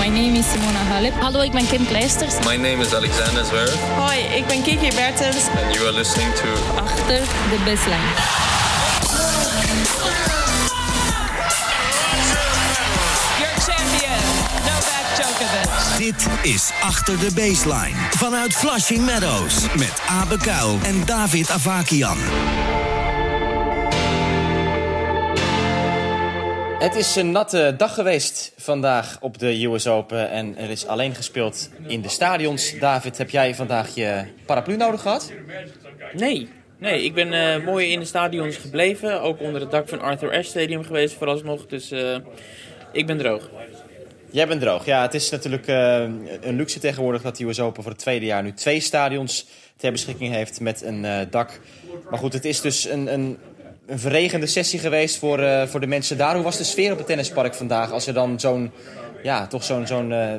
My name is Simona Halep. Hallo, ik ben Kim Kleisters. My name is Alexander Zverev. Hoi, ik ben Kiki Bertens. And you are listening to Achter de baseline. Your champion, Novak Djokovic. Dit is Achter de Baseline. Vanuit Flushing Meadows. Met Abe Kuil en David Avakian. Het is een natte dag geweest vandaag op de US Open. En er is alleen gespeeld in de stadions. David, heb jij vandaag je paraplu nodig gehad? Nee, nee ik ben eh, mooi in de stadions gebleven. Ook onder het dak van Arthur Ashe Stadium geweest vooralsnog. Dus eh, ik ben droog. Jij bent droog. Ja, het is natuurlijk eh, een luxe tegenwoordig dat de US Open voor het tweede jaar nu twee stadions ter beschikking heeft met een dak. Maar goed, het is dus een, een, een verregende sessie geweest voor, eh, voor de mensen daar. Hoe was de sfeer op het tennispark vandaag als er dan zo'n, ja, toch zo'n, zo'n eh,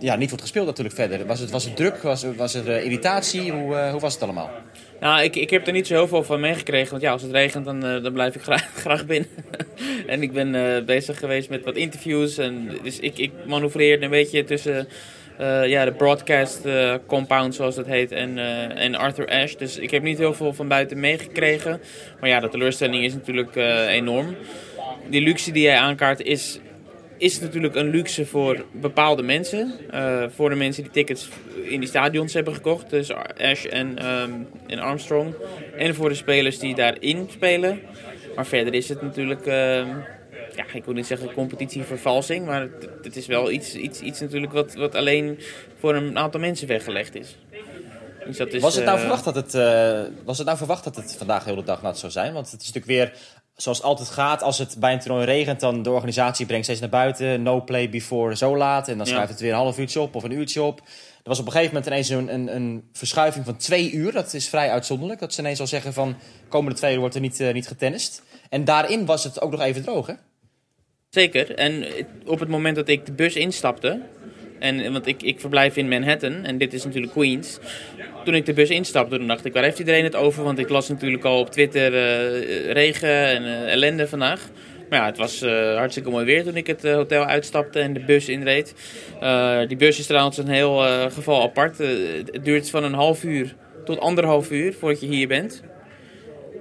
ja, niet wordt gespeeld natuurlijk verder? Was het, was het druk? Was, was er eh, irritatie? Hoe, hoe was het allemaal? Nou, ik, ik heb er niet zo heel veel van meegekregen. Want ja, als het regent, dan, dan blijf ik graag, binnen. en ik ben bezig geweest met wat interviews. En dus ik, ik manoeuvreerde een beetje tussen ja, de broadcast eh, compound, zoals dat heet, en, eh, en Arthur Ashe. Dus ik heb niet heel veel van buiten meegekregen. Maar ja, de teleurstelling is natuurlijk eh, enorm. Die luxe die jij aankaart is is natuurlijk een luxe voor bepaalde mensen. Eh, voor de mensen die tickets in die stadions hebben gekocht. Dus Ash en, ehm, en Armstrong. En voor de spelers die daarin spelen. Maar verder is het natuurlijk... ehm, ja, ik wil niet zeggen competitievervalsing. Maar het, het is wel iets, iets, iets natuurlijk wat, wat alleen voor een aantal mensen weggelegd is. Dus dat is, Was het nou eh, verwacht dat het, eh, was het nou verwacht dat het vandaag de hele dag nat zou zijn? Want het is natuurlijk weer zoals het altijd gaat. Als het bij een toernooi regent, dan de organisatie brengt steeds naar buiten. No play before zo laat. En dan Ja. schuift het weer een half uurtje op of een uurtje op. Er was op een gegeven moment ineens een, een, een verschuiving van twee uur. Dat is vrij uitzonderlijk. Dat ze ineens al zeggen van komende twee uur wordt er niet, eh, niet getennist. En daarin was het ook nog even droog, hè? Zeker. En op het moment dat ik de bus instapte. En, want ik, ik verblijf in Manhattan en dit is natuurlijk Queens. Toen ik de bus instapte, dacht ik, waar heeft iedereen het over? Want ik las natuurlijk al op Twitter eh, regen en eh, ellende vandaag. Maar ja, het was eh, hartstikke mooi weer toen ik het hotel uitstapte en de bus inreed. Die bus is trouwens een heel geval apart. Het duurt van een half uur tot anderhalf uur voordat je hier bent.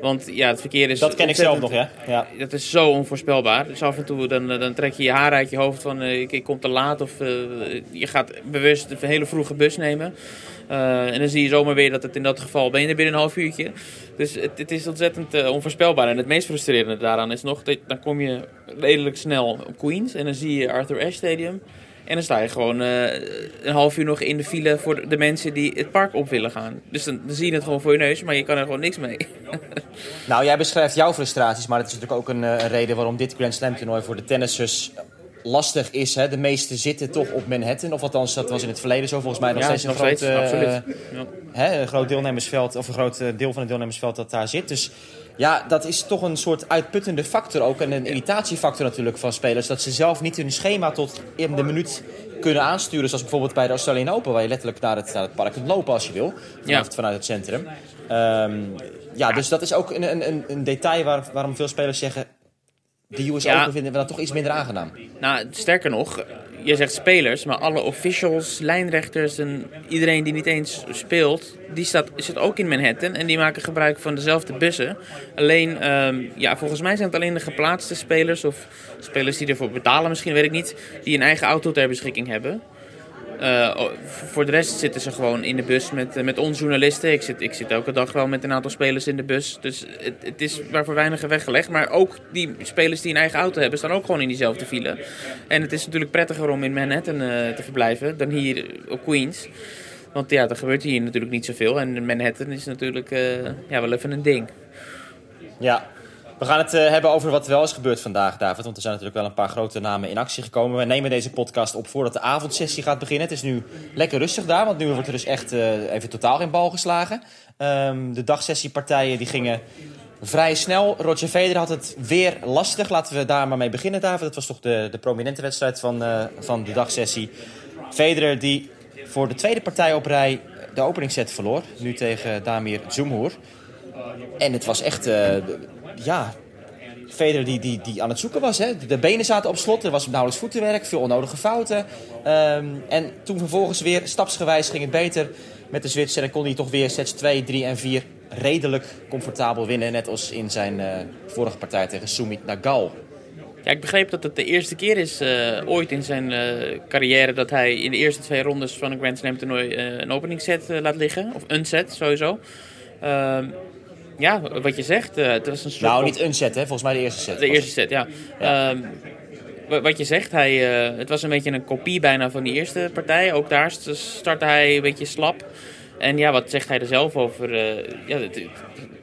Want ja, het verkeer is Dat ken ik zelf nog, ja. ja. dat is zo onvoorspelbaar. Dus af en toe dan, dan trek je je haar uit je hoofd van eh, ik, ik kom te laat. Of eh, je gaat bewust een hele vroege bus nemen. Eh, en dan zie je zomaar weer dat het in dat geval ben je er binnen een half uurtje. Dus het, het is ontzettend eh, onvoorspelbaar. En het meest frustrerende daaraan is nog dat dan kom je redelijk snel op Queens. En dan zie je Arthur Ashe Stadium. En dan sta je gewoon eh, een half uur nog in de file voor de mensen die het park op willen gaan. Dus dan, dan zie je het gewoon voor je neus, maar je kan er gewoon niks mee. Nou, jij beschrijft jouw frustraties, maar het is natuurlijk ook een, eh, een reden waarom dit Grand Slam toernooi voor de tennissers lastig is. Hè? De meesten zitten toch op Manhattan, of althans dat was in het verleden zo volgens mij nog Ja, steeds een nog groot, steeds, eh, absoluut. Ja. hè, een groot deelnemersveld, of een groot deel van het deelnemersveld dat daar zit. Dus ja, dat is toch een soort uitputtende factor ook. En een irritatiefactor natuurlijk van spelers. Dat ze zelf niet hun schema tot in de minuut kunnen aansturen. Zoals bijvoorbeeld bij de Australian Open. Waar je letterlijk naar het, naar het park kunt lopen als je wil. Vanaf, Ja. Vanuit het centrum. Ehm, ja, dus dat is ook een, een- een, een detail waar, waarom veel spelers zeggen... De US Ja. Open vinden we dat toch iets minder aangenaam. Nou, sterker nog, je zegt spelers, maar alle officials, lijnrechters en iedereen die niet eens speelt, die staat, zit ook in Manhattan en die maken gebruik van dezelfde bussen. Alleen, ehm, ja, volgens mij zijn het alleen de geplaatste spelers of spelers die ervoor betalen misschien, weet ik niet, die een eigen auto ter beschikking hebben. Eh, oh, voor de rest zitten ze gewoon in de bus met, eh, met ons journalisten. Ik zit, ik zit elke dag wel met een aantal spelers in de bus. Dus het, het is maar voor weinigen weggelegd. Maar ook die spelers die een eigen auto hebben, staan ook gewoon in diezelfde file. En het is natuurlijk prettiger om in Manhattan eh, te verblijven dan hier op Queens. Want ja, er gebeurt hier natuurlijk niet zoveel. En Manhattan is natuurlijk ja, wel even een ding. Ja, we gaan het eh, hebben over wat wel is gebeurd vandaag, David. Want er zijn natuurlijk wel een paar grote namen in actie gekomen. We nemen deze podcast op voordat de avondsessie gaat beginnen. Het is nu lekker rustig daar, want nu wordt er dus echt eh, even totaal in bal geslagen. Ehm, de dagsessiepartijen die gingen vrij snel. Roger Federer had het weer lastig. Laten we daar maar mee beginnen, David. Dat was toch de, de prominente wedstrijd van, eh, van de dagsessie. Federer die voor de tweede partij op rij de openingsset verloor. Nu tegen Damir Zumhoer. En het was echt, ja, Federer die, die, die aan het zoeken was. Hè. De benen zaten op slot, er was nauwelijks voetenwerk, veel onnodige fouten. Ehm, en toen vervolgens weer stapsgewijs ging het beter met de Zwitser. En kon hij toch weer sets 2, 3 en 4 redelijk comfortabel winnen. Net als in zijn eh, vorige partij tegen Sumit Nagal. Ja, ik begreep dat het de eerste keer is eh, ooit in zijn eh, carrière dat hij in de eerste twee rondes van een Grand Slam toernooi een opening set laat liggen. Of een set sowieso. Ja, wat je zegt, eh, het was een soort Nou, niet een set, hè? volgens mij de eerste set. de eerste set, ja. Ehm, wa- wat je zegt, hij, eh, het was een beetje een kopie bijna van die eerste partij. Ook daar st- startte hij een beetje slap. En ja, wat zegt hij er zelf over? eh, ja, het-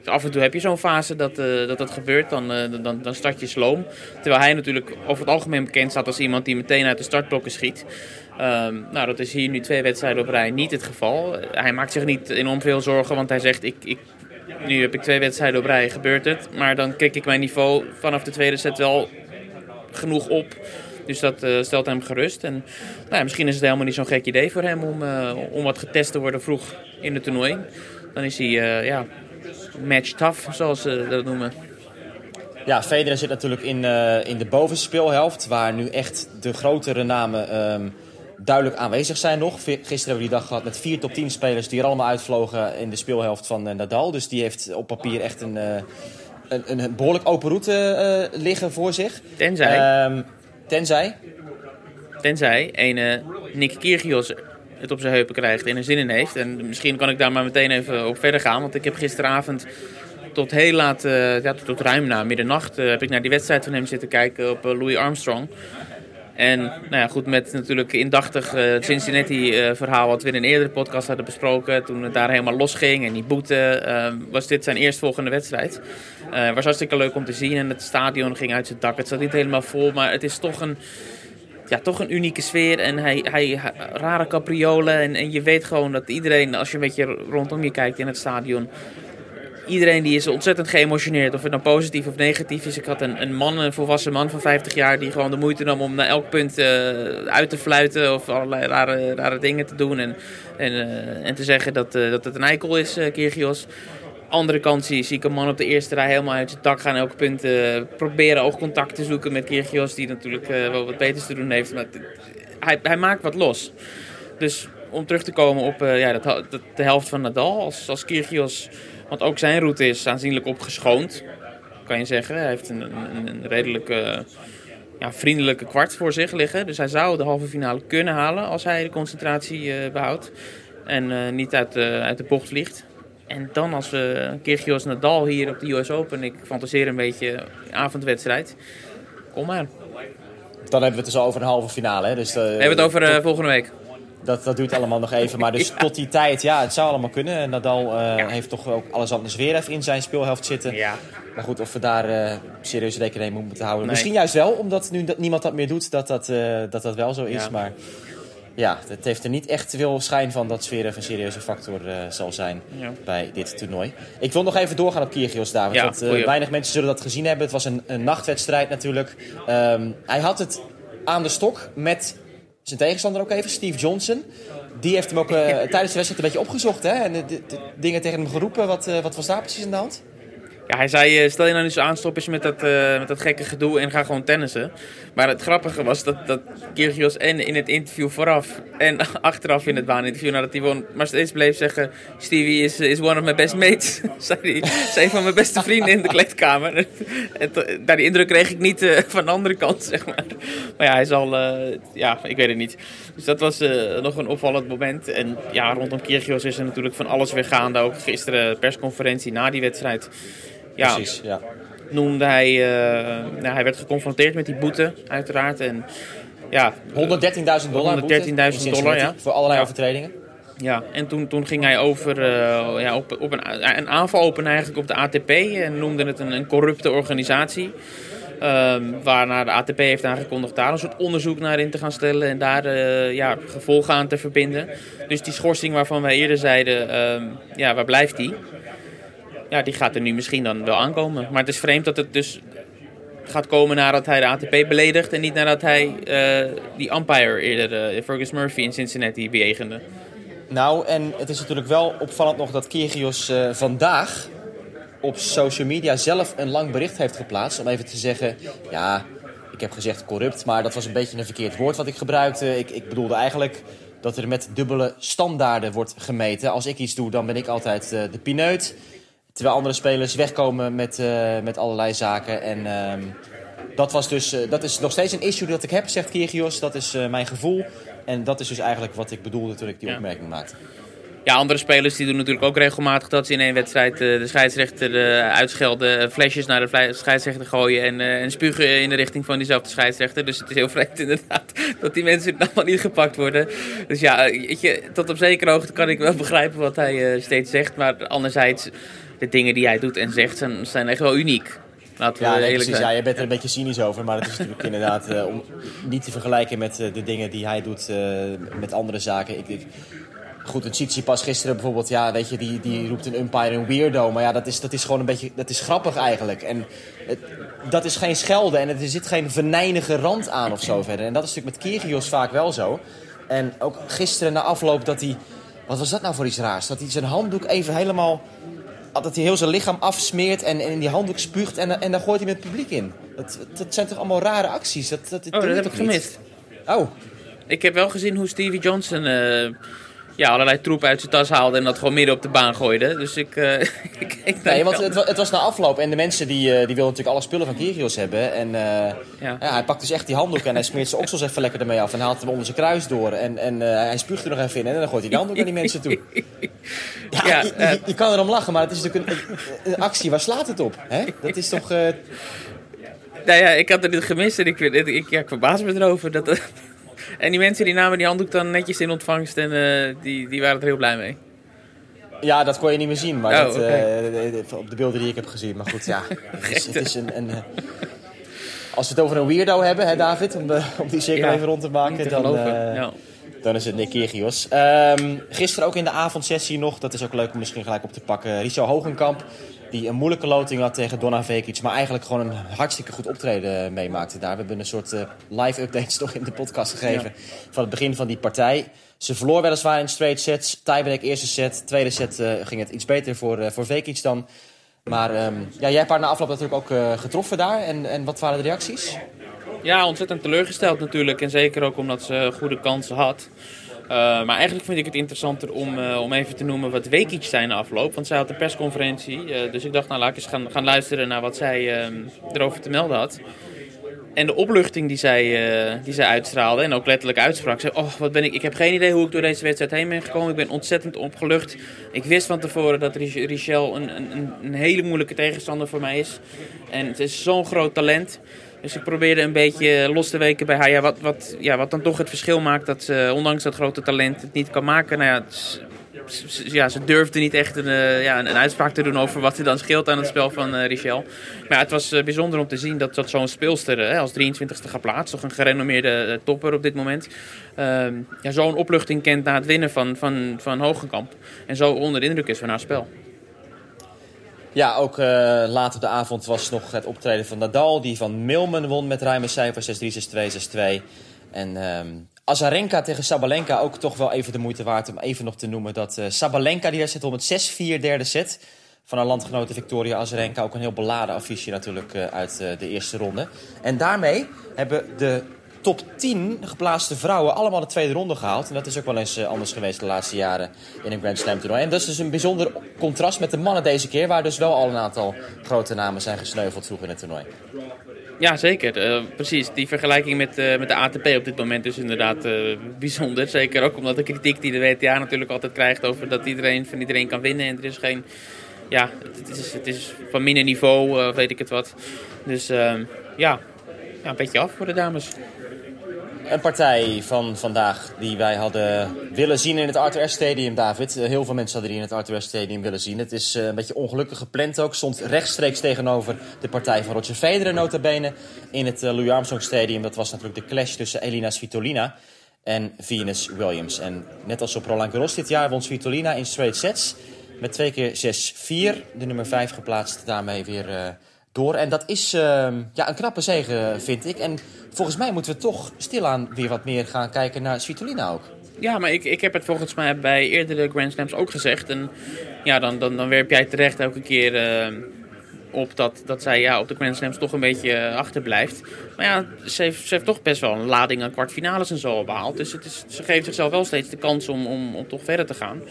af en toe heb je zo'n fase dat, dat dat gebeurt. Dan, dan, dan start je sloom. Terwijl hij natuurlijk over het algemeen bekend staat als iemand die meteen uit de startblokken schiet. Ehm, nou, dat is hier nu twee wedstrijden op rij niet het geval. Hij maakt zich niet enorm veel zorgen, want hij zegt: ik, ik, Nu heb ik twee wedstrijden op rij, gebeurt het. Maar dan krik ik mijn niveau vanaf de tweede set wel genoeg op. Dus dat eh, stelt hem gerust. En nou ja, misschien is het helemaal niet zo'n gek idee voor hem om, eh, om wat getest te worden vroeg in het toernooi. Dan is hij eh, ja, match tough, zoals ze dat noemen. Ja, Federer zit natuurlijk in, in de bovenste speelhelft, waar nu echt de grotere namen ehm, duidelijk aanwezig zijn nog. Gisteren hebben we die dag gehad met vier top 10 spelers die er allemaal uitvlogen in de speelhelft van eh, Nadal. Dus die heeft op papier echt een, eh, een, een behoorlijk open route eh, liggen voor zich. Tenzij, Ehm, tenzij. tenzij een Nick Kyrgios het op zijn heupen krijgt en er zin in heeft. En misschien kan ik daar maar meteen even op verder gaan. Want ik heb gisteravond tot heel laat, ja, tot ruim na middernacht, heb ik naar die wedstrijd van hem zitten kijken op Louis Armstrong. En nou ja, goed, met natuurlijk indachtig eh, het Cincinnati-verhaal wat we in een eerdere podcast hadden besproken. Toen het daar helemaal losging en die boete, eh, was dit zijn eerstvolgende wedstrijd. Eh was hartstikke leuk om te zien en het stadion ging uit zijn dak. Het zat niet helemaal vol, maar het is toch een, ja, toch een unieke sfeer. En hij, hij- rare capriolen. En, en je weet gewoon dat iedereen, als je een beetje rondom je kijkt in het stadion. Iedereen die is ontzettend geëmotioneerd. Of het nou positief of negatief is. Ik had een, een man, een volwassen man van 50 jaar. die gewoon de moeite nam om naar elk punt eh, uit te fluiten. of allerlei rare, rare dingen te doen. En, en, eh, en te zeggen dat, eh, dat het een eikel is, eh Kyrgios. Andere kant zie, ik een man op de eerste rij helemaal uit zijn dak gaan. Elk punt proberen oogcontact te zoeken met Kyrgios. Die natuurlijk wel wat beters te doen heeft. Maar hij, hij maakt wat los. Dus om terug te komen op ja, dat, dat, de helft van Nadal. Als, als Kyrgios, want ook zijn route is aanzienlijk opgeschoond. Kan je zeggen. Hij heeft een, een, een redelijk ja, vriendelijke kwart voor zich liggen. Dus hij zou de halve finale kunnen halen als hij de concentratie eh, behoudt. En eh, niet uit, de uit de bocht vliegt. En dan als we Kyrgios Nadal hier op de US Open. Ik fantaseer een beetje avondwedstrijd. Kom maar. Dan hebben we het dus over een halve finale. Hè? Dus, eh, We hebben het over volgende week. Dat, dat duurt allemaal nog even. Maar dus tot die tijd, ja, het zou allemaal kunnen. En Nadal eh, heeft toch ook alles anders weer even in zijn speelhelft zitten. Ja. Maar goed, of we daar eh serieus rekening mee moeten houden. Nee. Misschien juist wel, omdat nu dat niemand dat meer doet, dat dat, eh, dat, dat wel zo is. Maar ja, het heeft er niet echt veel schijn van dat sfeer een serieuze factor zal zijn bij dit toernooi. Ik wil nog even doorgaan op Kyrgios, David. Ja, want weinig mensen zullen dat gezien hebben. Het was een, een nachtwedstrijd natuurlijk. Ehm, hij had het aan de stok met zijn tegenstander ook even, Steve Johnson. Die heeft hem ook eh, tijdens de wedstrijd een beetje opgezocht. Hè? En de, dingen tegen hem geroepen. Wat, eh, wat was daar precies aan de hand? Hij zei, eh, stel je nou niet zo aanstoppen met dat, eh, met dat gekke gedoe en ga gewoon tennissen. Maar het grappige was dat, dat Kyrgios en in het interview vooraf en achteraf in het baaninterview nadat hij won, maar steeds bleef zeggen, Stevie is, is one of my best mates. zei hij, is een van mijn beste vrienden in de kleedkamer. daar die indruk kreeg ik niet eh, van de andere kant, zeg maar. Maar ja, hij zal, eh, ja, ik weet het niet. Dus dat was eh, nog een opvallend moment. En ja, rondom Kyrgios is er natuurlijk van alles weer gaande. Ook gisteren persconferentie na die wedstrijd. Ja, Precies, ja. noemde hij, eh, nou, hij werd geconfronteerd met die boete, uiteraard. En ja, 113.000 dollar. 113.000 boete in Cincinnati dollar, ja. Voor allerlei Ja. overtredingen. ja. en toen, toen ging hij over eh, ja, op, op een, een aanval open eigenlijk op de ATP en noemde het een, een corrupte organisatie. Ehm, waarna de ATP heeft aangekondigd daar een soort onderzoek naar in te gaan stellen en daar eh, ja, gevolgen aan te verbinden. Dus die schorsing waarvan wij eerder zeiden, ehm, ja, waar blijft die? Ja, die gaat er nu misschien dan wel aankomen. Maar het is vreemd dat het dus gaat komen nadat hij de ATP beledigt en niet nadat hij eh, die umpire eerder, eh, Fergus Murphy in Cincinnati, bejegende. Nou, en het is natuurlijk wel opvallend nog dat Kyrgios eh, vandaag op social media zelf een lang bericht heeft geplaatst. Om even te zeggen, ja, ik heb gezegd corrupt, maar dat was een beetje een verkeerd woord wat ik gebruikte. Ik, ik bedoelde eigenlijk dat er met dubbele standaarden wordt gemeten. Als ik iets doe, dan ben ik altijd de pineut. Terwijl andere spelers wegkomen met, eh, met allerlei zaken. En ehm, dat, was dus, eh, dat is nog steeds een issue dat ik heb, zegt Kyrgios. Dat is eh, mijn gevoel. En dat is dus eigenlijk wat ik bedoelde toen ik die Ja. opmerking maakte. Ja, andere spelers die doen natuurlijk ook regelmatig dat ze in één wedstrijd de scheidsrechter uitschelden, flesjes naar de scheidsrechter gooien en, eh, en spugen in de richting van diezelfde scheidsrechter. Dus het is heel vreemd inderdaad dat die mensen allemaal niet gepakt worden. Dus ja, weet je, tot op zekere hoogte kan ik wel begrijpen wat hij steeds zegt. Maar anderzijds, de dingen die hij doet en zegt zijn, zijn echt wel uniek. Laten we Ja, eerlijk precies. Ja, zijn. je bent er een beetje cynisch over. Maar het is natuurlijk inderdaad eh, om, niet te vergelijken met eh, de dingen die hij doet eh, met andere zaken. Ik, ik, goed, een Tsitsipas gisteren bijvoorbeeld, ja, weet je, die, die roept een umpire een weirdo. Maar ja, dat is, dat is gewoon een beetje, dat is grappig eigenlijk. En het, dat is geen schelden en er zit geen venijnige rand aan of zo verder. En dat is natuurlijk met Kyrgios vaak wel zo. En ook gisteren na afloop dat hij, wat was dat nou voor iets raars? Dat hij zijn handdoek even helemaal dat hij heel zijn lichaam afsmeert en, en in die handdoek spuugt en, en dan gooit hij met het publiek in. Dat, dat zijn toch allemaal rare acties? Dat, dat, Oh, dat heb ik niet? gemist. Oh, Ik heb wel gezien hoe Stevie Johnson eh, ja, allerlei troep uit zijn tas haalde en dat gewoon midden op de baan gooide. Dus ik, eh ik naar nee, want het, het was na afloop en de mensen die, eh, die wilden natuurlijk alle spullen van Kyrgios hebben. En eh, Ja. ja. hij pakt dus echt die handdoek en hij smeert zijn oksels even lekker ermee af en haalt hem onder zijn kruis door. En, en hij spuugt er nog even in en dan gooit hij die handdoek aan die mensen toe. Ja, Ja, je, je, je kan erom lachen, maar het is natuurlijk een, actie. Waar slaat het op? Hè? Dat is toch... Nou ja, ik had het gemist en ik, ik, ik, ja, ik verbaas me erover. Dat, en die mensen die namen die handdoek dan netjes in ontvangst en eh, die, die waren er heel blij mee. Ja, dat kon je niet meer zien, maar Oh, dat, eh, op de beelden die ik heb gezien. Maar goed, ja, het is, het is een... een eh, als we het over een weirdo hebben, hè David, om, de, om die cirkel Ja, even rond te maken, te dan, ja. dan is het Nick Kyrgios. Ehm, gisteren ook in de avondsessie nog, dat is ook leuk om misschien gelijk op te pakken, Richard Hogenkamp, die een moeilijke loting had tegen Donna Vekic, maar eigenlijk gewoon een hartstikke goed optreden meemaakte daar. We hebben een soort eh, live updates nog in de podcast gegeven van het begin van die partij. Ze verloor weliswaar in straight sets. Tiebreak eerste set. Tweede set eh, ging het iets beter voor, eh voor Vekic dan. Maar ehm, ja, jij hebt haar na afloop natuurlijk ook getroffen daar. En, en wat waren de reacties? ja, ontzettend teleurgesteld natuurlijk. En zeker ook omdat ze goede kansen had. Eh, maar eigenlijk vind ik het interessanter om, eh, om even te noemen wat Vekic zei na afloop. Want zij had een persconferentie. eh, dus ik dacht, nou laat ik eens gaan, gaan luisteren naar wat zij eh, erover te melden had. En de opluchting die zij, die zij uitstraalde en ook letterlijk uitsprak. Zei, oh, wat ben ik, ik heb geen idee hoe ik door deze wedstrijd heen ben gekomen. Ik ben ontzettend opgelucht. Ik wist van tevoren dat Rich- Richel een, een, een hele moeilijke tegenstander voor mij is. En het is zo'n groot talent. Dus ik probeerde een beetje los te weken bij haar. Ja, wat, wat, ja, wat dan toch het verschil maakt dat ze, ondanks dat grote talent, het niet kan maken. Nou ja, het ja, ze durfde niet echt een, eh, ja, een, uitspraak te doen over wat er dan scheelt aan het spel van eh, Richel. Maar het was eh, bijzonder om te zien dat, dat zo'n speelster eh, als 23ste geplaatst, toch een gerenommeerde topper op dit moment, ehm, ja, zo'n opluchting kent na het winnen van, van, van Hogenkamp. En zo onder de indruk is van haar spel. Ja, ook eh, later de avond was nog het optreden van Nadal. Die van Milman won met ruime cijfers 6-3, 6-2, 6-2. En ehm Azarenka tegen Sabalenka ook toch wel even de moeite waard om even nog te noemen. Dat eh, Sabalenka die daar zit om het 6-4 derde set. Van haar landgenote Victoria Azarenka. Ook een heel beladen affiche natuurlijk eh, uit de eerste ronde. En daarmee hebben de top 10 geplaatste vrouwen allemaal de tweede ronde gehaald. En dat is ook wel eens eh, anders geweest de laatste jaren in een Grand Slam toernooi. En dat is dus een bijzonder contrast met de mannen deze keer. Waar dus wel al een aantal grote namen zijn gesneuveld vroeg in het toernooi. Ja, zeker. Eh, precies. Die vergelijking met, eh, met de ATP op dit moment is inderdaad bijzonder. Zeker ook omdat de kritiek die de WTA natuurlijk altijd krijgt over dat iedereen van iedereen kan winnen. En er is geen... Ja, het is, het is van minder niveau, weet ik het wat. Dus ja. ja, een beetje af voor de dames. Een partij van vandaag die wij hadden willen zien in het Arthur Ashe Stadium, David. Eh, Heel veel mensen hadden die in het Arthur Ashe Stadium willen zien. Het is eh, een beetje ongelukkig gepland ook. Stond rechtstreeks tegenover de partij van Roger Federer nota bene in het eh, Louis Armstrong Stadium. Dat was natuurlijk de clash tussen Elina Svitolina en Venus Williams. En net als op Roland Garros dit jaar won Svitolina in straight sets met twee keer 6-4. De nummer 5 geplaatst daarmee weer door. En dat is eh, ja, een knappe zege, vind ik. En volgens mij moeten we toch stilaan weer wat meer gaan kijken naar Svitolina ook. Ja, maar ik, ik heb het volgens mij bij eerdere Grand Slams ook gezegd. En ja, dan, dan, dan werp jij terecht elke keer eh, op dat, dat zij ja, op de Grand Slams toch een beetje eh, achterblijft. Maar ja, ze heeft, ze heeft toch best wel een lading aan kwartfinales en zo behaald. Dus het is, ze geeft zichzelf wel steeds de kans om, om, om toch verder te gaan.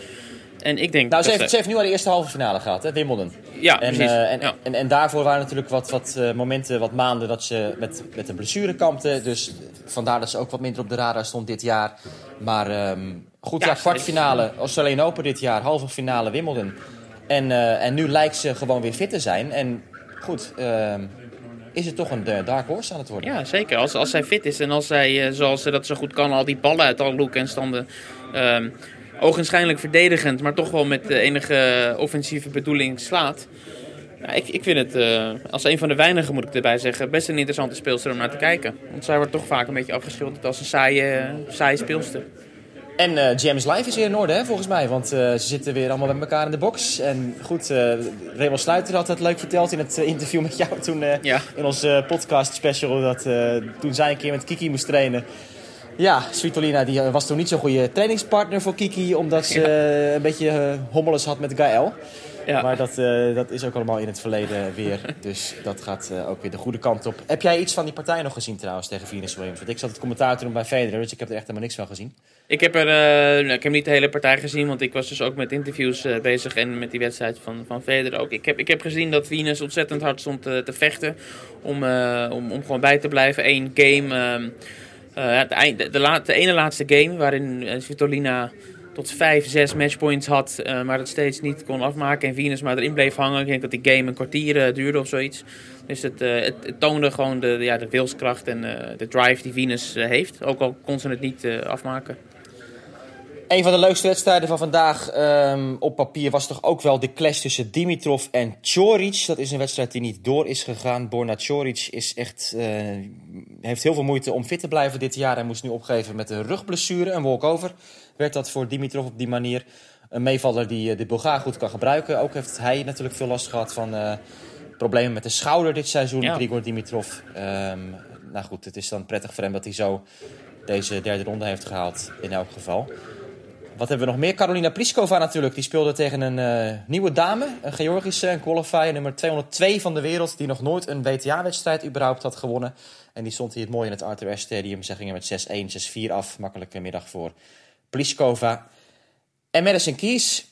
En ik denk Nou, ze dat heeft, ze heeft nu al de eerste halve finale gehad, hè, Wimbledon. Ja, En, precies. eh, en, ja. en, en daarvoor waren natuurlijk wat, wat eh, momenten, wat maanden dat ze met, met een blessure kampte. Dus vandaar dat ze ook wat minder op de radar stond dit jaar. Maar ehm, goed, Ja, ja, kwartfinale Australian Open dit jaar, halve finale Wimbledon. En, eh, en nu lijkt ze gewoon weer fit te zijn. En goed, ehm, is het toch een dark horse aan het worden. Ja, zeker. Als, als zij fit is en als zij, zoals ze dat zo goed kan, al die ballen uit alle hoeken en standen... ehm ogenschijnlijk verdedigend, maar toch wel met enige offensieve bedoeling slaat. Ja, ik, ik vind het, eh, als een van de weinigen moet ik erbij zeggen, best een interessante speelster om naar te kijken. Want zij wordt toch vaak een beetje afgeschilderd als een saaie, saaie speelster. En eh, James Live is weer in orde, hè, volgens mij. Want eh, ze zitten weer allemaal bij elkaar in de box. En goed, eh Raymond Sluiter had het leuk verteld in het interview met jou toen Ja. in onze podcast special. Dat toen zij een keer met Kiki moest trainen. Ja, Svitolina die eh, was toen niet zo'n goede trainingspartner voor Kiki. Omdat ze eh, een beetje uh, hommeles had met Gaël. Ja. Maar dat, dat is ook allemaal in het verleden weer. Dus dat gaat ook weer de goede kant op. Heb jij iets van die partij nog gezien trouwens tegen Venus Williams? Want ik zat het commentaar te doen bij Federer, dus ik heb er echt helemaal niks van gezien. Ik heb, er, nou, ik heb niet de hele partij gezien, want ik was dus ook met interviews bezig en met die wedstrijd van, van Federer ook. Ik heb, ik heb gezien dat Venus ontzettend hard stond te vechten om, om, om gewoon bij te blijven. Eén game, eh, de, de, ene laatste game waarin eh, Svitolina tot vijf, zes matchpoints had, eh, maar het steeds niet kon afmaken en Venus maar erin bleef hangen. Ik denk dat die game een kwartier duurde of zoiets. Dus het, het, toonde gewoon de, ja, de wilskracht en de drive die Venus heeft, ook al kon ze het niet afmaken. Een van de leukste wedstrijden van vandaag ehm, op papier was toch ook wel de clash tussen Dimitrov en Choric. Dat is een wedstrijd die niet door is gegaan. Borna Choric is echt, heeft heel veel moeite om fit te blijven dit jaar. Hij moest nu opgeven met een rugblessure, een walkover. Werd dat voor Dimitrov op die manier een meevaller die eh, de Bulgaar goed kan gebruiken. Ook heeft hij natuurlijk veel last gehad van eh, problemen met de schouder dit seizoen, Ja. Grigor Dimitrov. Ehm, nou goed, het is dan prettig voor hem dat hij zo deze derde ronde heeft gehaald in elk geval. Wat hebben we nog meer? Carolina Pliskova natuurlijk. Die speelde tegen een eh, nieuwe dame. Een Georgische, een qualifier, nummer 202 van de wereld. Die nog nooit een WTA-wedstrijd überhaupt had gewonnen. En die stond hier het mooi in het Arthur Stadium. Ze gingen met 6-1, 6-4 af. Makkelijke middag voor Pliskova. En Madison Keys.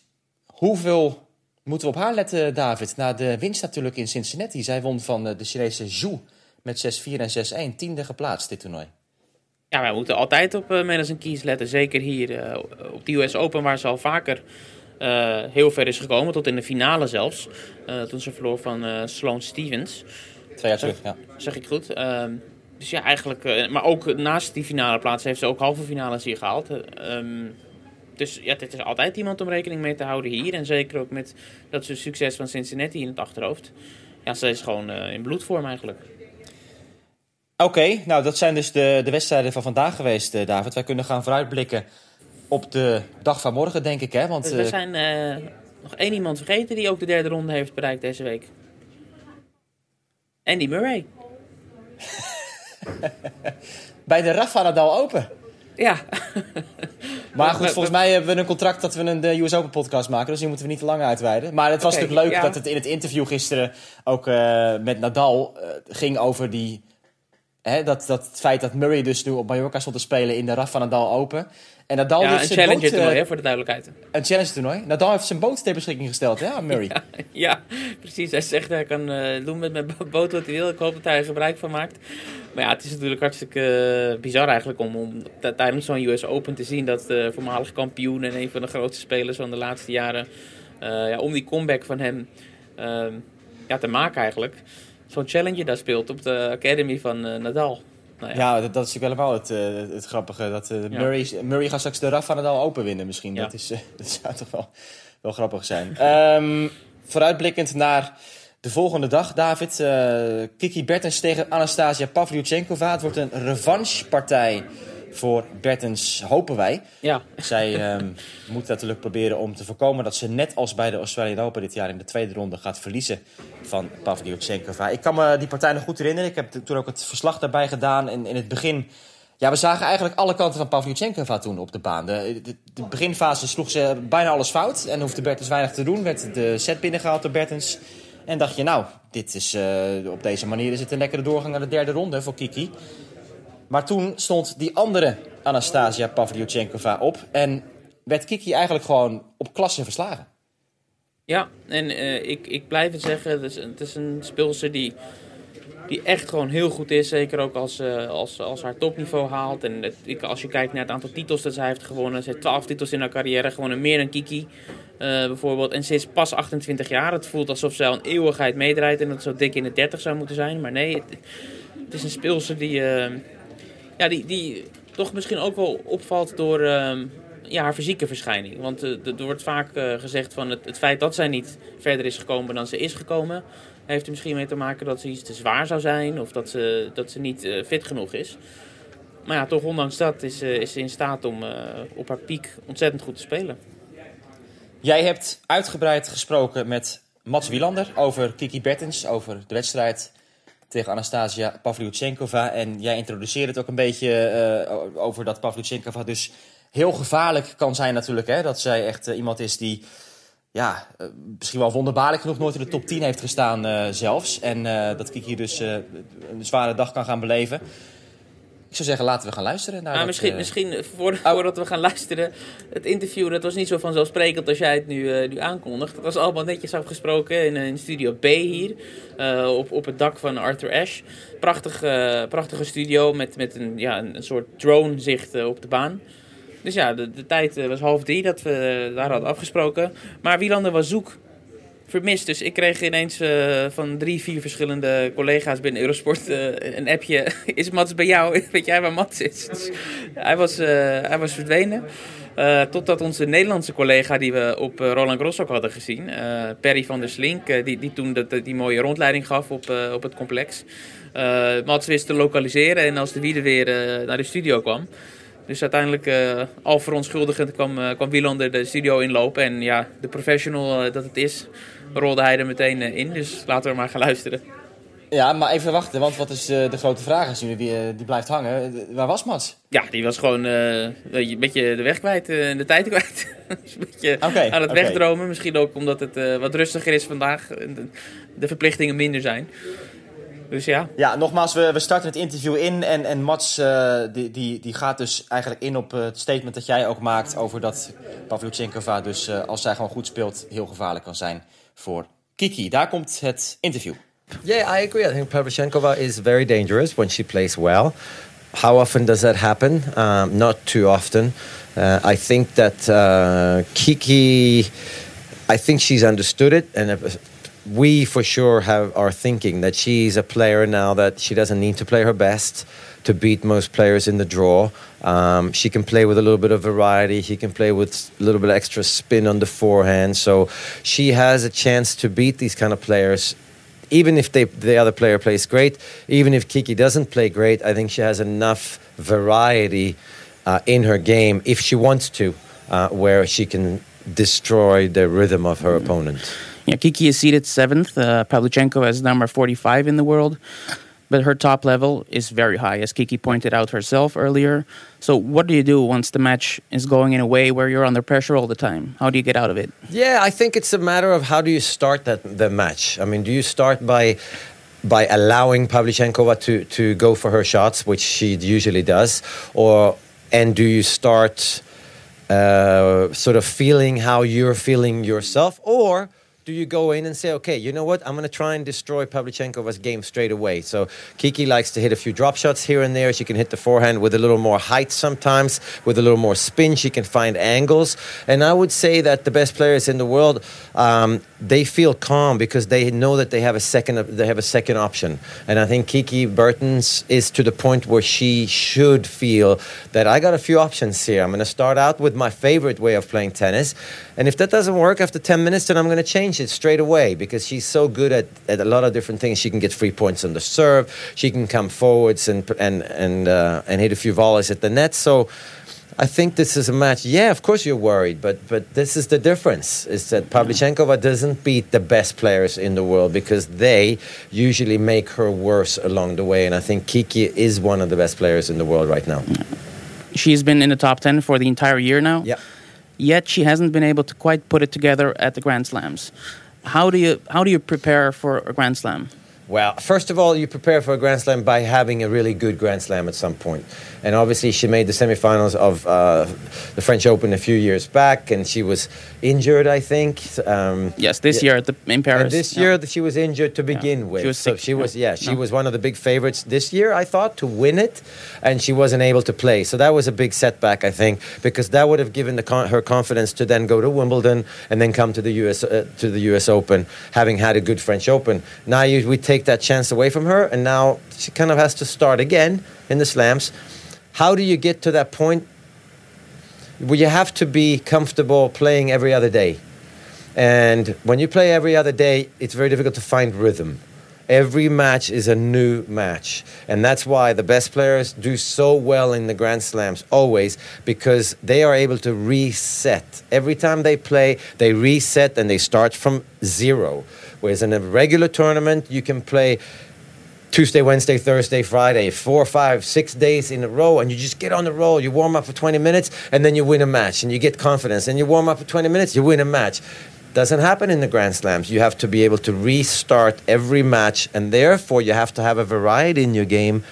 Hoeveel moeten we op haar letten, David? Na de winst natuurlijk in Cincinnati. Zij won van eh, de Chinese Zhu met 6-4 en 6-1. Tiende geplaatst dit toernooi. Ja, wij moeten altijd op uh, Madison Keys letten. Zeker hier eh, op de US Open, waar ze al vaker eh, heel ver is gekomen. Tot in de finale zelfs. Toen ze verloor van Sloane Stevens. Twee jaar terug, ja. Zeg ik goed. Ehm, dus ja, eigenlijk... maar ook naast die finale plaats heeft ze ook halve finales hier gehaald. Ehm, dus ja, het is altijd iemand om rekening mee te houden hier. En zeker ook met dat ze succes van Cincinnati in het achterhoofd. Ja, ze is gewoon in bloedvorm eigenlijk. Oké, nou dat zijn dus de, de wedstrijden van vandaag geweest, eh, David. Wij kunnen gaan vooruitblikken op de dag van morgen, denk ik. Hè? Want, Dus we eh, zijn eh, nog één iemand vergeten die ook de derde ronde heeft bereikt deze week. Andy Murray. bij de Rafa Nadal Open. Ja. Maar goed, volgens mij hebben we een contract dat we een de US Open podcast maken. Dus die moeten we niet te lang uitweiden. Maar het was natuurlijk leuk ja. dat het in het interview gisteren ook met Nadal ging over die... Hè, dat, dat het feit dat Murray dus nu op Mallorca stond te spelen in de Rafa Nadal Open. En Nadal ja, heeft een zijn challenger boot, eh, toernooi, hè, voor de duidelijkheid. Een challenge toernooi. Nadal heeft zijn boot ter beschikking gesteld, hè, aan Murray. Ja, ja, precies. Hij zegt hij kan eh, doen met mijn bo- boot wat hij wil. Ik hoop dat hij er gebruik van maakt. Maar ja, het is natuurlijk hartstikke eh, bizar eigenlijk om, om tijdens zo'n US Open te zien dat de voormalig kampioen en een van de grootste spelers van de laatste jaren, ja, om die comeback van hem ehm, ja, te maken eigenlijk, zo'n challenger daar speelt op de academy van eh, Nadal. Nou ja, Ja, dat, dat is natuurlijk helemaal het, eh, het grappige. Dat, eh, Murray, Murray gaat straks de Rafa Nadal Open winnen misschien. Ja. Dat, is, dat zou toch wel, wel grappig zijn. Ehm, vooruitblikkend naar de volgende dag, David. Kiki Bertens tegen Anastasia Pavlyuchenkova. Het wordt een revanchepartij voor Bertens, hopen wij. ja. Zij ehm, moet natuurlijk proberen om te voorkomen dat ze net als bij de Australian Open dit jaar in de tweede ronde gaat verliezen van Pavlyuchenkova. Ik kan me die partij nog goed herinneren. Ik heb toen ook het verslag daarbij gedaan. En in het begin Ja, we zagen eigenlijk alle kanten van Pavlyuchenkova toen op de baan. De, de, de beginfase sloeg ze bijna alles fout en hoefde Bertens weinig te doen. Werd de set binnengehaald door Bertens. En dacht je, nou, dit is, eh, op deze manier is het een lekkere doorgang naar de derde ronde voor Kiki. Maar toen stond die andere Anastasia Pavlyuchenkova op. En werd Kiki eigenlijk gewoon op klasse verslagen. Ja, en eh, ik, ik blijf het zeggen, het is, het is een speelster die, die echt gewoon heel goed is. Zeker ook als, eh, als, als haar topniveau haalt. En ik, als je kijkt naar het aantal titels dat zij heeft gewonnen. Ze heeft 12 titels in haar carrière gewonnen, meer dan Kiki eh, bijvoorbeeld. En ze is pas 28 jaar. Het voelt alsof ze al een eeuwigheid meedraait en dat zo dik in de 30 zou moeten zijn. Maar nee, het, is een speelster die, ja, die, die toch misschien ook wel opvalt door ehm, ja, haar fysieke verschijning. Want eh, er wordt vaak eh, gezegd van het, het feit dat zij niet verder is gekomen dan ze is gekomen... heeft er misschien mee te maken dat ze iets te zwaar zou zijn... of dat ze, dat ze niet eh, fit genoeg is. Maar ja, toch ondanks dat is, is ze in staat om op haar piek ontzettend goed te spelen. Jij hebt uitgebreid gesproken met Mats Wielander over Kiki Bertens, over de wedstrijd tegen Anastasia Pavlyuchenkova. En jij introduceerde het ook een beetje eh, over dat Pavlyuchenkova dus heel gevaarlijk kan zijn natuurlijk. Hè? Dat zij echt eh, iemand is die ja, eh, misschien wel wonderbaarlijk genoeg nooit in de top 10 heeft gestaan zelfs. En dat Kiki dus een zware dag kan gaan beleven. Ik zou zeggen, laten we gaan luisteren naar dat, misschien, eh, misschien voor, voordat we gaan luisteren, het interview dat was niet zo vanzelfsprekend als jij het nu, eh, nu aankondigt. Het was allemaal netjes afgesproken in, in studio B hier, eh, op, op het dak van Arthur Ashe. Prachtig, eh, prachtige studio met, met een, ja, een, soort drone zicht eh, op de baan. Dus ja, de, de tijd eh, was half drie dat we eh, daar hadden afgesproken. Maar Wielander was zoek vermist. Dus ik kreeg ineens eh, van drie, vier verschillende collega's binnen Eurosport eh, een appje. Is Mats bij jou? Weet jij waar Mats is? Hij, was, eh, hij was verdwenen. Totdat onze Nederlandse collega die we op Roland Garros ook hadden gezien, Perry van der Slink, die, die toen dat, die mooie rondleiding gaf op, op het complex. Mats wist te lokaliseren en als de wiede weer naar de studio kwam. Dus uiteindelijk, al verontschuldigend, kwam, eh, kwam Wielander de studio inlopen. En ja, de professional dat het is, rolde hij er meteen eh, in. Dus laten we maar gaan luisteren. Ja, maar even wachten, want wat is eh, de grote vraag is nu, die, eh, die blijft hangen. Waar was Mats? Ja, die was gewoon een beetje de weg kwijt de tijd kwijt. Dus een beetje aan het wegdromen. Misschien ook omdat het wat rustiger is vandaag. en de, verplichtingen minder zijn. Dus ja, Ja, nogmaals, we, we starten het interview in en, en Mats die, die, die gaat dus eigenlijk in op het statement dat jij ook maakt over dat Pavlyuchenkova dus als zij gewoon goed speelt heel gevaarlijk kan zijn voor Kiki. Daar komt het interview. Yeah, I agree. I think Pavlyuchenkova is very dangerous when she plays well. How often does that happen? Um, not too often. Uh, I think that uh, Kiki, I think she's understood it, and uh, we for sure have are thinking that she's a player now that she doesn't need to play her best to beat most players in the draw. Um, she can play with a little bit of variety. She can play with a little bit of extra spin on the forehand. So she has a chance to beat these kind of players even if they, the other player plays great, even if Kiki doesn't play great, I think she has enough variety uh, in her game if she wants to, uh, where she can destroy the rhythm of her opponent. Yeah, Kiki is seated seventh. Uh, Pavlyuchenko is number 45 in the world. But her top level is very high, as Kiki pointed out herself earlier. So, what do you do once the match is going in a way where you're under pressure all the time? How do you get out of it? Yeah, I think it's a matter of how do you start that the match. I mean, do you start by by allowing Pavlyuchenkova to to go for her shots, which she usually does, or and do you start uh, sort of feeling how you're feeling yourself, or do you go in and say, okay, you know what, I'm going to try and destroy Pavlyuchenkova's game straight away? So Kiki likes to hit a few drop shots here and there. She can hit the forehand with a little more height sometimes, with a little more spin. She can find angles. And I would say that the best players in the world, um, they feel calm because they know that they have a second, they have a second option. And I think Kiki Burton's is to the point where she should feel that I got a few options here. I'm going to start out with my favorite way of playing tennis. And if that doesn't work after 10 minutes, then I'm going to change it straight away because she's so good at, at a lot of different things. She can get free points on the serve. She can come forwards and and and uh, and hit a few volleys at the net. So I think this is a match. Yeah, of course you're worried, but but this is the difference: is that Pavlyuchenkova doesn't beat the best players in the world because they usually make her worse along the way. And I think Kiki is one of the best players in the world right now. She's been in the top 10 for the entire year now. Yeah. Yet she hasn't been able to quite put it together at the Grand Slams. How do you how do you prepare for a Grand Slam? Well, first of all, you prepare for a Grand Slam by having a really good Grand Slam at some point. And obviously, she made the semifinals of uh, the French Open a few years back, and she was injured, I think. Um, Yes, this yeah. year at the, in Paris. And this yeah. year, she was injured to begin with. She was so sick, she was, yeah. yeah, she No. was one of the big favorites this year. I thought to win it, and she wasn't able to play. So that was a big setback, I think, because that would have given the con- her confidence to then go to Wimbledon and then come to the U.S. Uh, to the U.S. Open, having had a good French Open. Now you, we take that chance away from her, and now she kind of has to start again in the slams. How do you get to that point? Well, you have to be comfortable playing every other day. And when you play every other day, it's very difficult to find rhythm. Every match is a new match. And that's why the best players do so well in the Grand Slams, always, because they are able to reset. Every time they play, they reset and they start from zero. Whereas in a regular tournament, you can play Tuesday, Wednesday, Thursday, Friday, four, five, six days in a row, and you just get on the roll. You warm up for 20 minutes, and then you win a match, and you get confidence. And you warm up for 20 minutes, you win a match. Doesn't happen in the Grand Slams. You have to be able to restart every match, and therefore you have to have a variety in your game.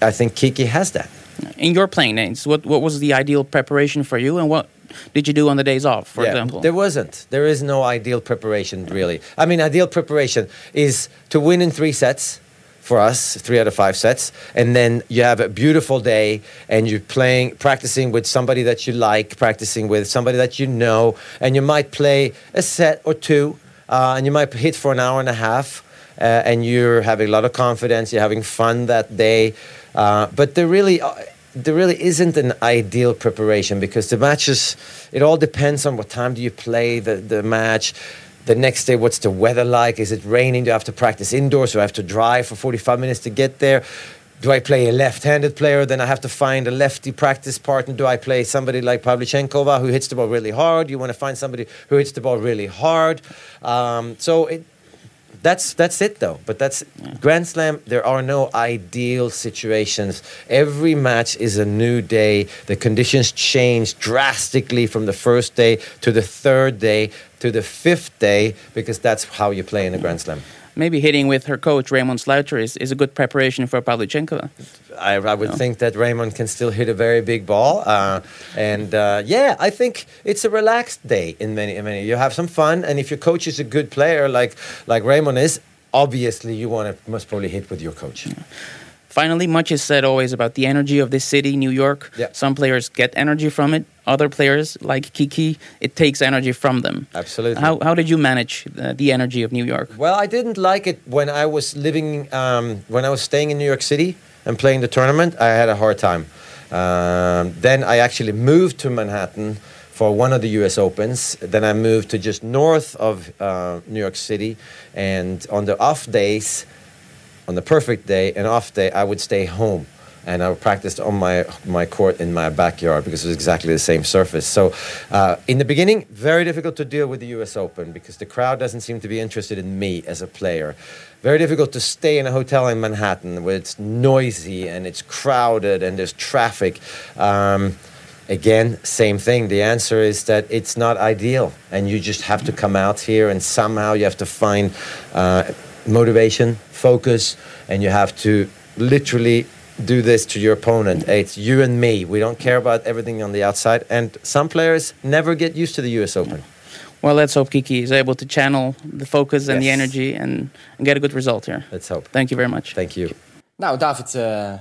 I think Kiki has that. In your playing days, what what was the ideal preparation for you, and what did you do on the days off, for example? There wasn't. There is no ideal preparation, really. I mean, ideal preparation is to win in three sets for us, three out of five sets, and then you have a beautiful day and you're playing, practicing with somebody that you like, practicing with somebody that you know, and you might play a set or two, uh, and you might hit for an hour and a half. Uh, and you're having a lot of confidence, you're having fun that day, uh, but there really, uh, there really isn't an ideal preparation because the matches, it all depends on what time do you play the, the match. The next day, what's the weather like? Is it raining? Do I have to practice indoors? Do I have to drive for 45 minutes to get there? Do I play a left-handed player? Then I have to find a lefty practice partner. Do I play somebody like Pavlyuchenkova who hits the ball really hard? You want to find somebody who hits the ball really hard. Um, so it, that's that's it though. But that's Grand Slam. There are no ideal situations. Every match is a new day. The conditions change drastically from the first day to the third day to the fifth day because that's how you play in a Grand Slam. Maybe hitting with her coach Raymond Sluiter is, is a good preparation for Pavlyuchenkova. I, I would think that Raymond can still hit a very big ball, uh, and uh, yeah, I think it's a relaxed day in many. In many, you have some fun, and if your coach is a good player like like Raymond is, obviously you want to must probably hit with your coach. Finally, much is said always about the energy of this city, New York. Yeah. Some players get energy from it. Other players, like Kiki, it takes energy from them. Absolutely. How, how did you manage uh, the energy of New York? Well, I didn't like it when I was living, um, when I was staying in New York City and playing the tournament. I had a hard time. Um, then I actually moved to Manhattan for one of the U.S. Opens. Then I moved to just north of uh, New York City, and on the off days, on the perfect day, an off day, I would stay home. And I practiced on my, my court in my backyard because it was exactly the same surface. So, uh, in the beginning, very difficult to deal with the US Open because the crowd doesn't seem to be interested in me as a player. Very difficult to stay in a hotel in Manhattan where it's noisy and it's crowded and there's traffic. Um, again, same thing. The answer is that it's not ideal, and you just have to come out here and somehow you have to find uh, motivation, focus, and you have to literally do this to your opponent. It's you and me. We don't care about everything on the outside, and some players never get used to the U.S. Open. Well, let's hope Kiki is able to channel the focus and the energy and, and get a good result here. Let's hope. Thank you very much. Thank you. Nou, David, eh,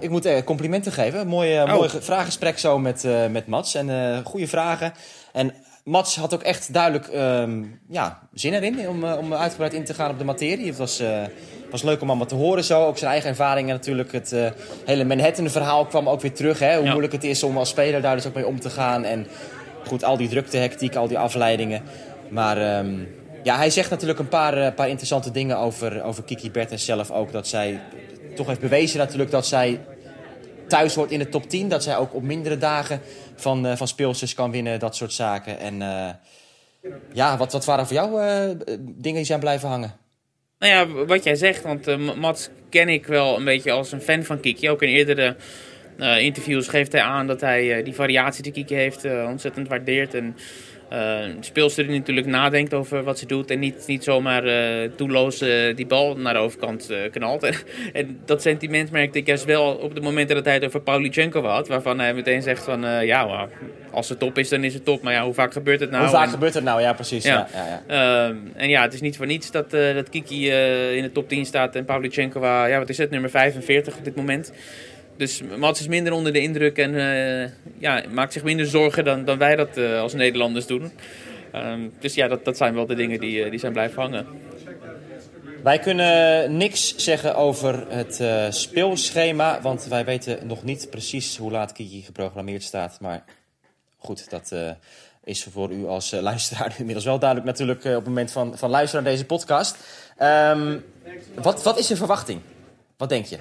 ik moet eh, complimenten geven. Mooi, eh, Oh. mooi ge- vraaggesprek zo met, eh, met Mats. En eh goede vragen. En Mats had ook echt duidelijk ehm, ja, zin erin om, om uitgebreid in te gaan op de materie. Het was, eh, was leuk om allemaal te horen zo. Ook zijn eigen ervaringen natuurlijk. Het eh, hele Manhattan-verhaal kwam ook weer terug. Hè? Hoe Ja. moeilijk het is om als speler daar dus ook mee om te gaan. En goed, al die drukte, hectiek, al die afleidingen. Maar ehm, ja, hij zegt natuurlijk een paar, eh, paar interessante dingen over, over Kiki Bertens zelf ook. Dat zij toch heeft bewezen natuurlijk dat zij thuis hoort in de top 10. Dat zij ook op mindere dagen van, eh, van speelsters kan winnen, dat soort zaken. En ja, wat, wat waren voor jou dingen die zijn blijven hangen? Nou ja, wat jij zegt, want eh, Mats ken ik wel een beetje als een fan van Kiki. Ook in eerdere eh, interviews geeft hij aan dat hij eh, die variatie die Kiki heeft ontzettend waardeert. En een speelster die natuurlijk nadenkt over wat ze doet en niet, niet zomaar eh doelloos eh, die bal naar de overkant knalt. En, en dat sentiment merkte ik juist wel op de momenten dat hij het over Pavlyuchenko had. Waarvan hij meteen zegt van, ja, maar als het top is, dan is het top. Maar ja, hoe vaak gebeurt het nou? Hoe vaak En- gebeurt het nou? Ja, precies. Ja. Ja. Ja, Ehm, en ja, het is niet voor niets dat, dat Kiki in de top 10 staat en Pavlyuchenko, ja, wat is het, nummer 45 op dit moment. Dus Mats is minder onder de indruk en eh, ja, maakt zich minder zorgen dan, dan wij dat eh, als Nederlanders doen. Ehm, dus ja, dat, dat zijn wel de dingen die, eh, die zijn blijven hangen. Wij kunnen niks zeggen over het speelschema, want wij weten nog niet precies hoe laat Kiki geprogrammeerd staat. Maar goed, dat is voor u als luisteraar inmiddels wel duidelijk natuurlijk op het moment van, van luisteren naar deze podcast. Ehm, wat, wat is je verwachting? Wat denk je?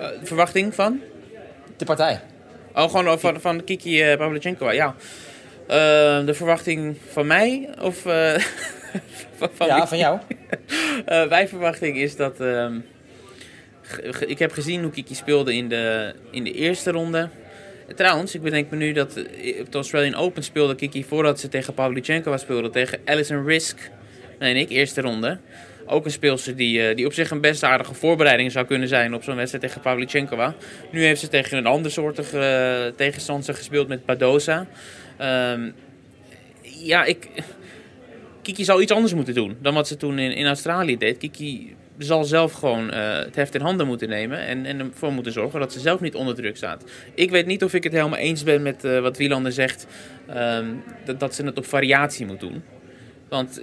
Eh, verwachting van? De partij. Oh, gewoon van, van Kiki uh, Pavlyuchenko, ja. Eh, de verwachting van mij of eh, van, van Ja, van jou. Eh, mijn verwachting is dat. ehm, ik heb gezien hoe Kiki speelde in de, in de eerste ronde. Trouwens, ik bedenk me nu dat eh, op de Australian Open speelde Kiki voordat ze tegen Pavlyuchenko speelde. Tegen Alison Risk. Nee, ik, eerste ronde. Ook een speelster die, eh, die op zich een best aardige voorbereiding zou kunnen zijn op zo'n wedstrijd tegen Pavlyuchenko. Nu heeft ze tegen een ander soortige eh, tegenstander gespeeld met Badosa. Ehm, ja, ik, Kiki zou iets anders moeten doen dan wat ze toen in, Australië deed. Kiki zal zelf gewoon eh, het heft in handen moeten nemen en, en ervoor moeten zorgen dat ze zelf niet onder druk staat. Ik weet niet of ik het helemaal eens ben met wat Wielander zegt, ehm, dat, dat ze het op variatie moet doen. Want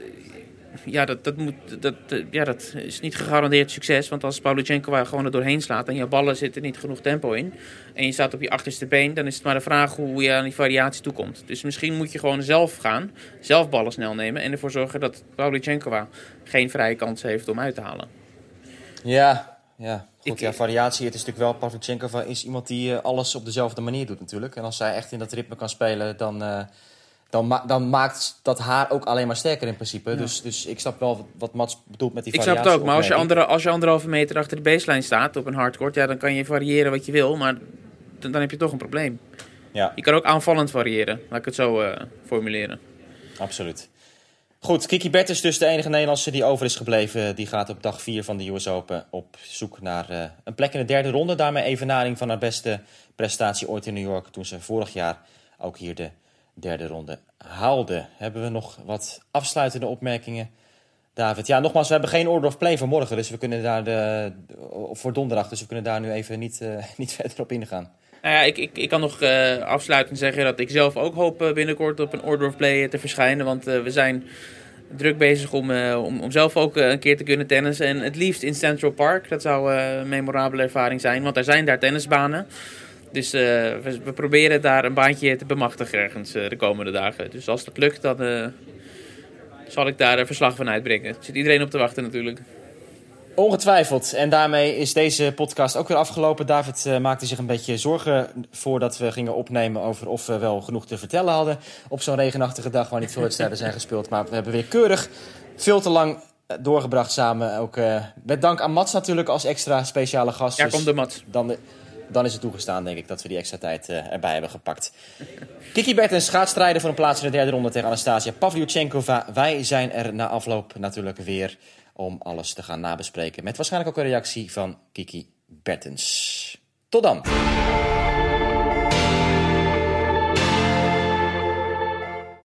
ja, dat, dat, moet, dat, eh, ja, dat is niet gegarandeerd succes. Want als Pavlyuchenko er gewoon er doorheen slaat en je ballen zitten niet genoeg tempo in. En je staat op je achterste been, dan is het maar de vraag hoe je aan die variatie toekomt. Dus misschien moet je gewoon zelf gaan, zelf ballen snel nemen. En ervoor zorgen dat Pavlyuchenko geen vrije kans heeft om uit te halen. Ja, ja. Goed, Ik- ja, variatie. Het is natuurlijk wel, Pavlyuchenko is iemand die eh, alles op dezelfde manier doet natuurlijk. En als zij echt in dat ritme kan spelen, dan, eh, dan, ma- dan maakt dat haar ook alleen maar sterker in principe. Dus, dus ik snap wel wat Mats bedoelt met die Ik snap variatie. het ook, maar als je, andere, als je anderhalve meter achter de baseline staat op een hardcourt, ja, dan kan je variëren wat je wil, maar dan, dan heb je toch een probleem. Ja, Je kan ook aanvallend variëren, laat ik het zo eh, formuleren. absoluut. Goed, Kiki Bert is dus de enige Nederlandse die over is gebleven. Die gaat op dag 4 van de US Open op zoek naar eh, een plek in de derde ronde. Daarmee evenaring van haar beste prestatie ooit in New York. Toen ze vorig jaar ook hier de derde ronde haalde. Hebben we nog wat afsluitende opmerkingen? David, ja, nogmaals, we hebben geen order of play voor morgen. Dus we kunnen daar de, voor donderdag. Dus we kunnen daar nu even niet, eh, niet verder op ingaan. Nou ja, ik, ik, ik kan nog eh afsluitend zeggen dat ik zelf ook hoop eh, binnenkort op een Order of Play te verschijnen. Want we zijn druk bezig om, om, om zelf ook een keer te kunnen tennissen. En het liefst in Central Park. Dat zou een memorabele ervaring zijn, want er zijn daar tennisbanen. Dus eh, we, we proberen daar een baantje te bemachtigen ergens eh, de komende dagen. Dus als dat lukt, dan eh, zal ik daar een verslag van uitbrengen. Er zit iedereen op te wachten natuurlijk. Ongetwijfeld. En daarmee is deze podcast ook weer afgelopen. David maakte zich een beetje zorgen voordat we gingen opnemen over of we wel genoeg te vertellen hadden. Op zo'n regenachtige dag waar niet veel wedstrijden zijn gespeeld. Maar we hebben weer keurig veel te lang doorgebracht samen. Ook met dank aan Mats natuurlijk als extra speciale gast. Ja, Dus komt de mat. dan, dan is het toegestaan, denk ik, dat we die extra tijd eh, erbij hebben gepakt. Kiki Bertens gaat strijden voor een plaats in de derde ronde tegen Anastasia Pavlyuchenkova. Wij zijn er na afloop natuurlijk weer om alles te gaan nabespreken. Met waarschijnlijk ook een reactie van Kiki Bertens. Tot dan.